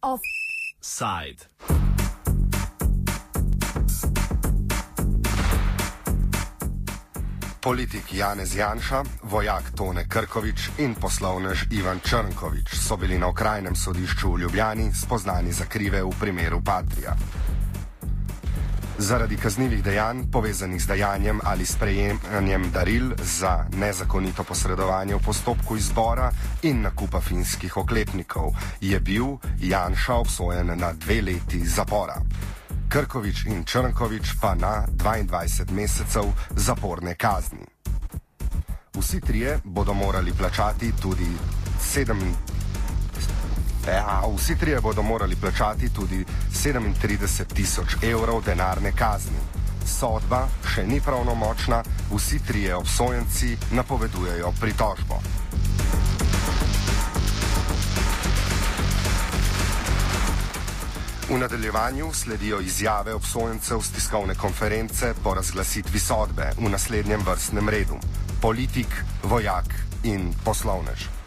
Offside. Politik Janez Janša, vojak Tone Krkovič in poslovnež Ivan Črnkovič so bili na okrajnem sodišču v Ljubljani spoznani za krive v primeru Patrija. Zaradi kaznjivih dejanj, povezanih z dajanjem ali sprejemanjem daril za nezakonito posredovanje v postopku izbora in nakupa finskih oklepnikov, je bil Janša obsojen na dve leti zapora. Krkovič in Črnkovič pa na 22 mesecev zaporne kazni. Vsi trije bodo morali plačati tudi 7. Ja, vsi trije bodo morali plačati tudi 37 tisoč evrov denarne kazni. Sodba še ni pravnomočna, vsi trije obsojenci napovedujejo pritožbo. V nadaljevanju sledijo izjave obsojencev z tiskovne konference po razglasitvi sodbe v naslednjem vrstnem redu: politik, vojak in poslovnež.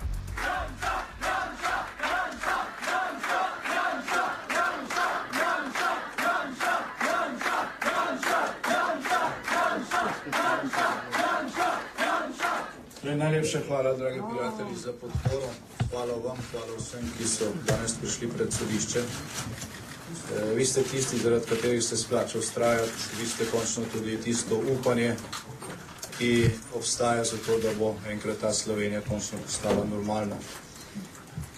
Torej, najlepša hvala, dragi prijatelji, za podporo. Hvala vam, hvala vsem, ki so danes prišli pred sodišče. E, vi ste tisti, zaradi katerih se splača ustrajati, vi ste končno tudi tisto upanje, ki obstaja za to, da bo enkrat ta Slovenija končno postala normalna.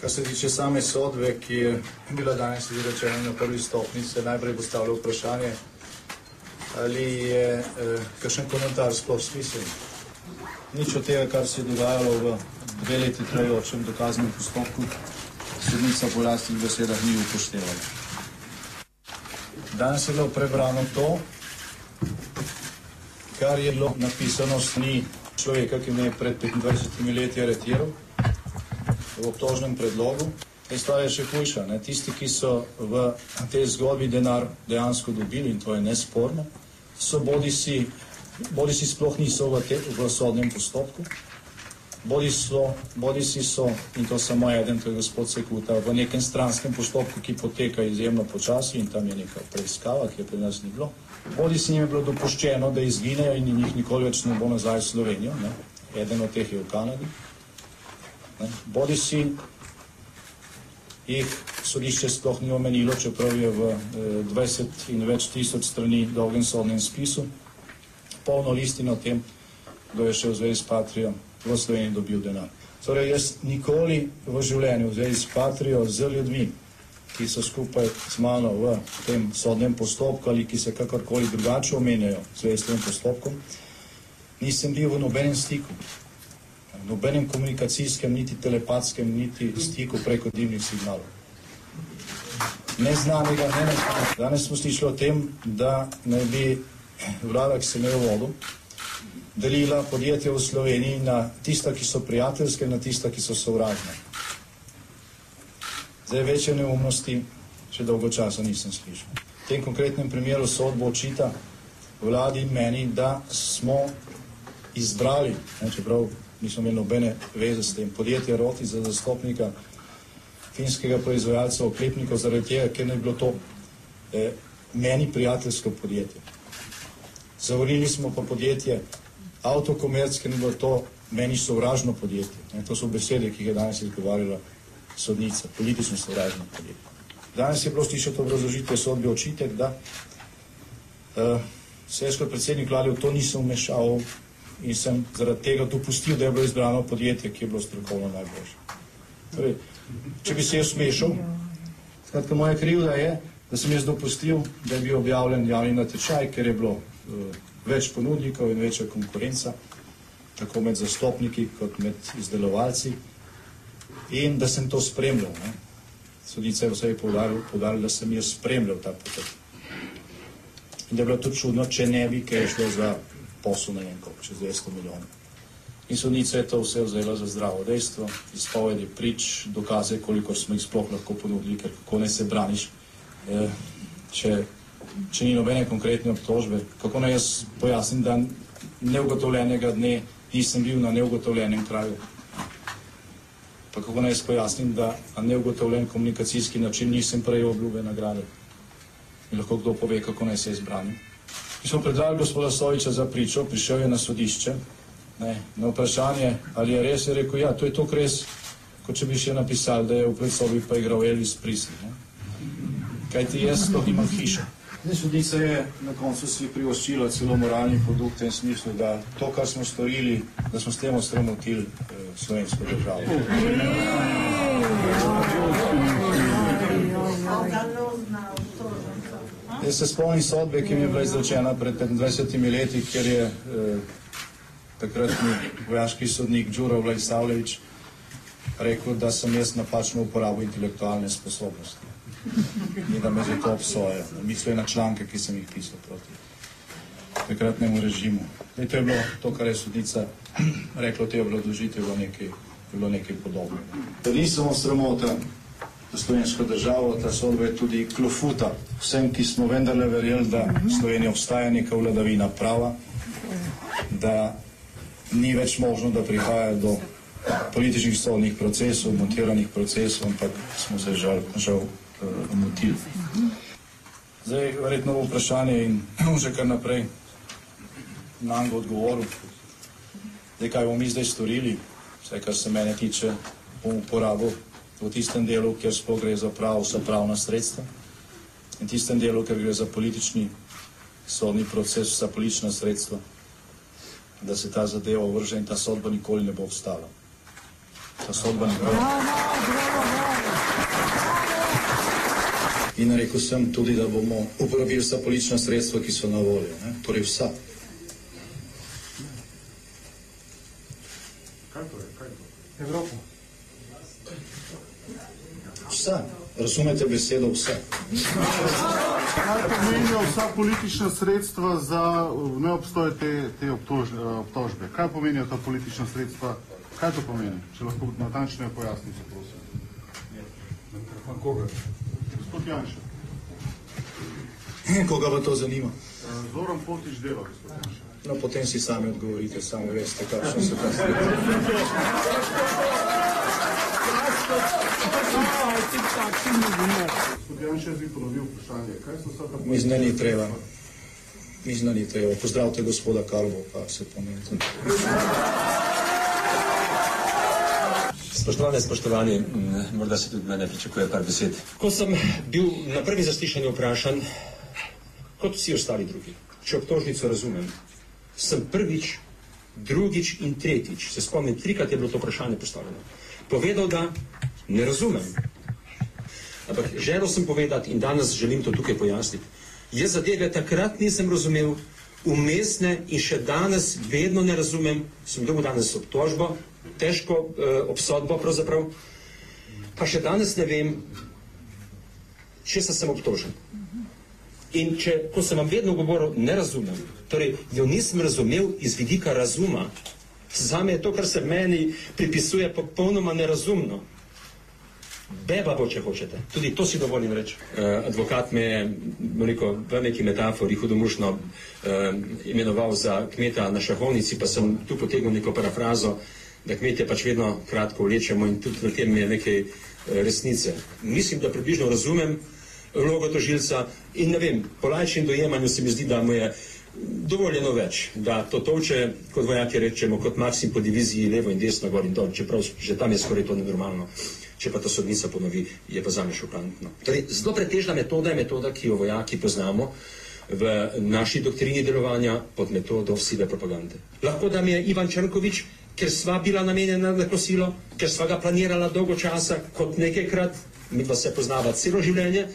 Kar se tiče same sodbe, ki je bila danes izrečena na prvi stopni, se najprej postavlja vprašanje, ali je eh, kakšen komentar sploh smiseln. Nič od tega, kar se je dogajalo v dve leti trajajočem dokaznem postopku, sodnica po lastnih besedah ni upoštevala. Danes je bilo prebrano to, kar je bilo napisano strani človeka, ki me je pred 25 leti aretiral v obtožnem predlogu. Ta stvar je še hujša. Ne? Tisti, ki so v tej zgodbi denar dejansko dobili, in to je nesporno, so bodi si, bodi si sploh niso v, te, v sodnem postopku, bodi, so, bodi si so, in to samo eden, to je gospod Sekuta, v nekem stranskem postopku, ki poteka izjemno počasi in tam je neka preiskava, ki je pri nas ni bilo. Bodi si jim je bilo dopuščeno, da izginejo in jih nikoli več ne bo nazaj v Slovenijo. Ne? Eden od teh je v Kanadi. Ne? Bodi si jih sodišče sploh ni omenilo, čeprav je v eh, 20 in več tisoč strani dolgem sodnem spisu polno listino o tem, kdo je še v zvezi s Patrijo v Sloveniji dobil denar. Torej, jaz nikoli v življenju v zvezi s Patrijo, z ljudmi, ki so skupaj z mano v tem sodnem postopku ali ki se kakorkoli drugače omenjajo v zvezi s tem postopkom, nisem bil v nobenem stiku, v nobenem komunikacijskem, niti telepatskem, niti stiku preko dimnih signalov. Neznanega, ne neznanega. Danes smo slišali o tem, da naj bi vlada, ki se me je vodil, delila podjetja v Sloveniji na tista, ki so prijateljske, na tista, ki so sovražne. Zdaj večje neumnosti še dolgo časa nisem slišal. V tem konkretnem primeru sodbo očita vladi in meni, da smo izbrali, ne, čeprav nismo imeli nobene veze s tem, podjetje Roti za zastopnika finskega proizvajalca oklepnikov zaradi tega, ker ne bi bilo to eh, meni prijateljsko podjetje. Zavorili smo pa podjetje Avtokomerc, ker ni bilo to meni sovražno podjetje. Ne, to so besede, ki jih je danes izgovarjala sodnica, politično sovražno podjetje. Danes je bilo slišati obrazložitve sodbe očitek, da uh, se jaz kot predsednik vlade v to nisem vmešal in sem zaradi tega dopustil, da je bilo izbrano podjetje, ki je bilo strokovno najboljše. Torej, če bi se jaz smešal, skratka moja krivda je, da sem jaz dopustil, da je bil objavljen javni natečaj, ker je bilo več ponudnikov in večja konkurenca, tako med zastopniki kot med izdelovalci in da sem to spremljal. Ne. Sodica je vse povdarila, da sem jaz spremljal ta potek. In da je bilo to čudno, če ne bi, ker je šlo za posel na en kop, čez 200 milijonov. In sodnica je to vse vzela za zdravo dejstvo, izpovedi prič, dokaze, koliko smo jih sploh lahko ponudili, ker kako ne se braniš, eh, če če ni nobene konkretne obtožbe, kako naj jaz pojasnim, da neugotovljenega dne nisem bil na neugotovljenem kraju. Pa kako naj spojasnim, da na neugotovljen komunikacijski način nisem prejel obljube nagrade. In lahko kdo pove, kako naj se izbranim. Mi smo predali gospoda Soviča za pričo, prišel je na sodišče. Ne, na vprašanje, ali je res, je rekel, ja, to je to res, kot če bi še napisali, da je v predsobi pa igral Elvis Presley. Kaj ti jaz sploh imam hišo? Sodnica je na koncu si privoščila celo moralni produkt v tem smislu, da to, kar smo storili, da smo s tem ostramotili eh, slovensko državo. Jaz se spomnim sodbe, ki mi je bila izrečena pred 25 leti, ker je eh, takratni vojaški sodnik Đuro Vlajsavljevič rekel, da sem jaz napačno uporabil intelektualne sposobnosti in da me zato obsoja. Mislijo na članke, ki sem jih pisal proti takratnemu režimu. In to je bilo to, kar je sodnica rekla, te obladožitve, bilo nekaj, bilo nekaj podobnega. To ni samo sramota za slovensko državo, ta sodba je tudi klofuta vsem, ki smo vendarle verjeli, da Slovenija obstaja neka vladavina prava, da ni več možno, da prihaja do političnih sodnih procesov, montiranih procesov, ampak smo se žal, žal uh, motili. Zdaj, verjetno bo vprašanje in že kar naprej na njega odgovoril. Zdaj, kaj bomo mi zdaj storili, vse, kar se mene tiče, bom uporabil v tistem delu, kjer sploh gre za prav, vsa pravna sredstva in tistem delu, ker gre za politični sodni proces, vsa politična sredstva, da se ta zadeva vrže in ta sodba nikoli ne bo obstala. Ta sodba ne bo. In rekel sem tudi, da bomo uporabili vsa politična sredstva, ki so na voljo. Ne? Torej vsa. Evropo. Vsa. Razumete besedo vse? Kaj pomenijo vsa politična sredstva za uh, neobstoj te, te obtož, obtožbe? Kaj pomenijo ta politična sredstva? Kaj to pomeni? Če lahko natančneje pojasnite, prosim. Koga? Gospod Janša. Koga pa to zanima? Uh, Zoran Potič dela, gospod Janša. No, potem si sami odgovorite, sami veste, kakšno se ta stvar. Mislim, da ni treba. Mislim, da ni treba. Pozdravite gospoda Kalvo, pa se pomenite. Spoštovane, spoštovani, morda se tudi mene pričakuje par besed. Ko sem bil na prvi zaslišanju vprašan, kot vsi ostali drugi, če obtožnico razumem, sem prvič, drugič in tretjič, se spomnim, trikrat je bilo to vprašanje postavljeno, povedal, da ne razumem. Ampak želel sem povedati in danes želim to tukaj pojasniti. Jaz zadeve takrat nisem razumel, umestne in še danes vedno ne razumem, sem dobil danes obtožbo, težko eh, obsodbo pravzaprav, pa še danes ne vem, če sem obtožen. In če, ko sem vam vedno govoril, ne razumem, torej jo nisem razumel iz vidika razuma, zame je to, kar se meni pripisuje, popolnoma nerazumno. Beba bo, če hočete. Tudi to si dovolim reči. Uh, advokat me je veliko, v neki metafori hudomušno uh, imenoval za kmeta na šahovnici, pa sem tu potegnil neko parafrazo, da kmetje pač vedno kratko vlečemo in tudi v tem je nekaj uh, resnice. Mislim, da približno razumem vlogo tožilca in ne vem, po lajšem dojemanju se mi zdi, da mu je dovoljeno več, da to toče, kot vojaki rečemo, kot Maksim po diviziji levo in desno, gor in dol, čeprav že tam je skoraj to nenormalno. Če pa to sodnica ponovi, je pa zame šokantno. Torej, zelo pretežna metoda je metoda, ki jo vojaki poznamo v naši doktrini delovanja pod metodo sive propagande. Lahko da mi je Ivan Črnkovič, ker sva bila namenjena na kosilo, ker sva ga planirala dolgo časa, kot nekajkrat, mi dva se poznava celo življenje,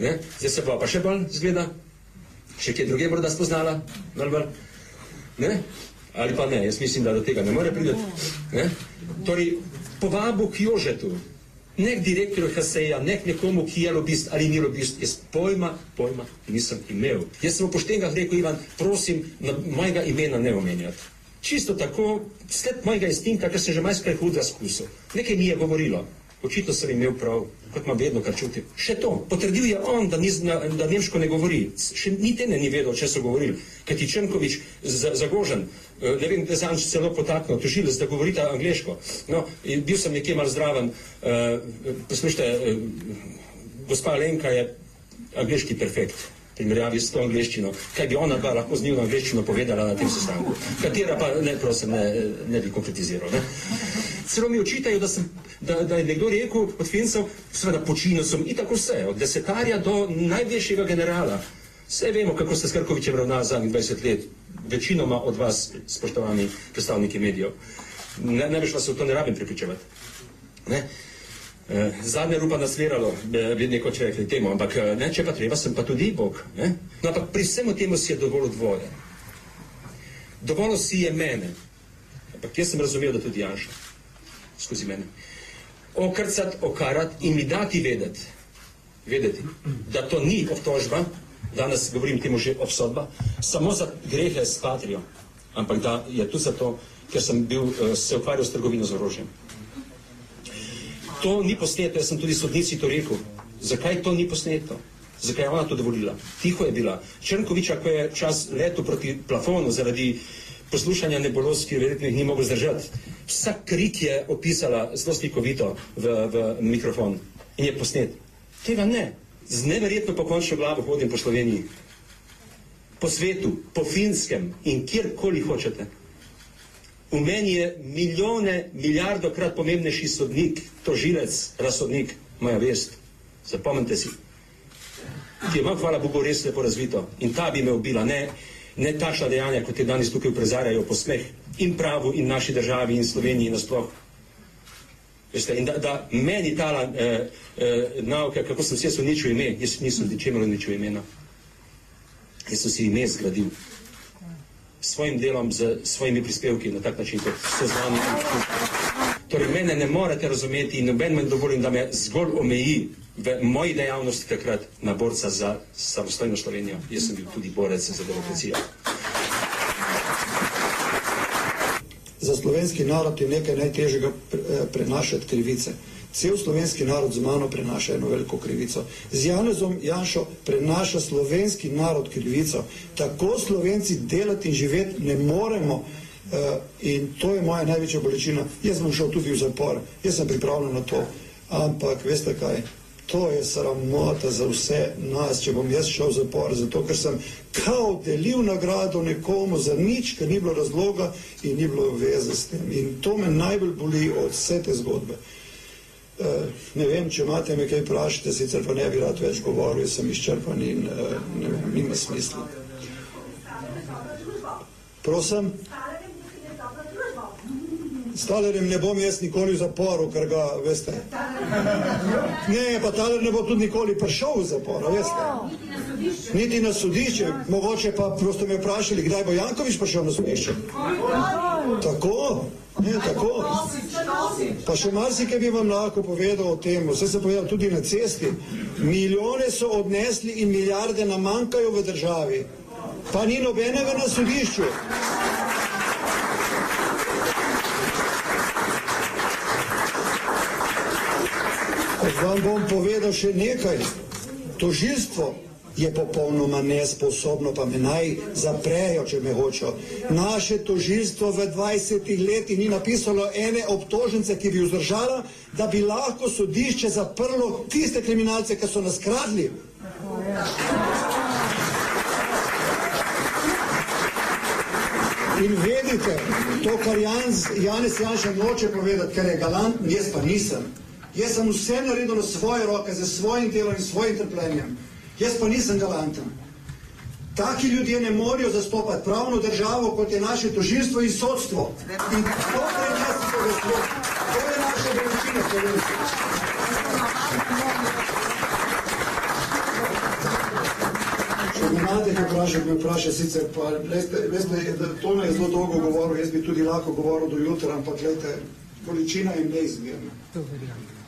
ne? zdaj se pa pa še bolj zgleda, še kje druge morda spoznala, bolj bolj, ne? ali pa ne, jaz mislim, da do tega ne more priti. Ne? Torej, povabu k Jožetu, nek direktorju HSE-ja, nek nekomu, ki je lobist ali ni lobist, jaz pojma, pojma nisem imel. Jaz sem v poštenkah rekel, Ivan, prosim, mojega imena ne omenjati. Čisto tako, sled mojega instinka, ker sem že majskaj hud razkusil. Nekaj mi je govorilo. Očitno sem imel prav, kot ima vedno, kar čutim. Še to, potrdil je on, da, ni, da nemško ne govori. Še niti ne ni vedel, če so govorili. Kaj ti Črnkovič zagožen, eh, ne vem, da sem celo potaknil, tožilec, da govorite angliško. No, bil sem nekje mal zdraven, uh, poslušajte, uh, gospa Lenka je angliški perfekt primerjavi s to angliščino, kaj bi ona dva lahko z njim angliščino povedala na tem sestanku, katera pa ne, prosim, ne, ne bi konkretiziral. Ne. Celo mi očitajo, da, sem, da, da je nekdo rekel od Fincev, seveda počinil sem in tako vse, od desetarja do najvišjega generala. Vse vemo, kako ste s Krkovičem ravnali zadnjih 20 let, večinoma od vas, spoštovani predstavniki medijev. Ne, ne veš, vas v to ne rabim pripričevati. Ne? Eh, zadnje rupa nasviralo, bi neko če rekli temu, ampak eh, ne, če pa treba, sem pa tudi Bog. Ne? No, ampak pri vsemu temu si je dovolj dvoje. Dovolj si je mene, ampak jaz sem razumel, da tudi Janša, skozi mene. Okrcat, okarat in mi dati vedeti, vedeti, da to ni obtožba, danes govorim temu že obsodba, samo za grehe s patrijo, ampak da je tu zato, ker sem bil, eh, se ukvarjal s trgovino z orožjem to ni posneto, jaz sem tudi sodnici to rekel. Zakaj to ni posneto? Zakaj je ona to dovolila? Tiho je bila. Črnkoviča, ko je čas leto proti plafonu zaradi poslušanja nebuloz, ki verjetno jih ni mogel zdržati, vsak krik je opisala zelo slikovito v, v mikrofon in je posnet. Tega ne. Z neverjetno pokončno glavo hodim po Sloveniji, po svetu, po finskem in kjerkoli hočete. V meni je milijone, milijardo krat pomembnejši sodnik, tožilec, razsodnik, moja vest. Zapomnite si. Ki ima, hvala Bogu, res lepo razvito. In ta bi me ubila, ne, ne taša dejanja, kot je danes tukaj prezarjajo po smeh in pravu in naši državi in Sloveniji nasploh. Veste, in da, da meni tala eh, eh, nauka, kako sem se jaz uničil ime, jaz nisem ničemer uničil imena. Jaz sem si ime zgradil svojim delom, z svojimi prispevki na tak način, kot so z vami. Torej, mene ne morete razumeti in noben me dovolim, da me zgolj omeji v moji dejavnosti takrat na borca za samostojno Slovenijo. Jaz sem bil tudi borec za demokracijo. Za slovenski narod je nekaj najtežjega prenašati krivice. Cel slovenski narod z mano prenaša eno veliko krivico. Z Janezom Janšo prenaša slovenski narod krivico. Tako slovenci delati in živeti ne moremo. Uh, in to je moja največja bolečina. Jaz sem šel tudi v zapor, jaz sem pripravljen na to. Ampak veste kaj, to je sramota za vse nas, če bom jaz šel v zapor, zato ker sem kao delil nagrado nekomu za nič, ker ni bilo razloga in ni bilo veze s tem. In to me najbolj boli od vse te zgodbe. Uh, ne vem, če imate me kaj vprašati, sicer pa ne bi rad več govoril, sem izčrpan in uh, ne vem, nima smisla. Prosim? Stalerjem ne bom jaz nikoli v zaporu, ker ga, veste. Ne, pa taler ne bo tudi nikoli prišel v zapor, veste. Niti na sodišče. Mogoče pa prosto me vprašali, kdaj bo Jankovič prišel na sodišče. Tako? Ne, tako. Pa še marsikaj bi vam lahko povedal o tem, vse se povedal tudi na cesti. Milijone so odnesli in milijarde nam manjkajo v državi. Pa ni nobenega na sodišču. Vam bom povedal še nekaj. Tožilstvo je popolnoma nesposobno, pa me naj zaprejo, če me hočejo. Naše tožilstvo v 20 letih ni napisalo ene obtožnice, ki bi vzdržala, da bi lahko sodišče zaprlo tiste kriminalce, ki so nas kradli. In vedite, to, kar Janez, Janez Janša noče povedati, ker je galant, jaz pa nisem. Jaz sem vse naredil na svoje roke, za svojim delom in svojim trpljenjem. Jaz pa nisem galanten. Taki ljudje ne morejo zastopati pravno državo, kot je naše tožilstvo in sodstvo. In to je nas povestno. To je. Če me imate kaj vprašati, me vpraša sicer, pa veste, veste, to me je zelo dolgo govoril, jaz bi tudi lahko govoril do jutra, ampak gledajte, količina je neizmerna. To verjamem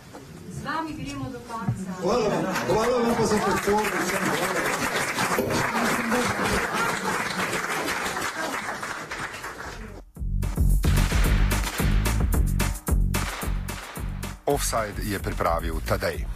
vami gremo do konca. Hvala vam, hvala vam pa za podporo. Offside je pripravil Tadej.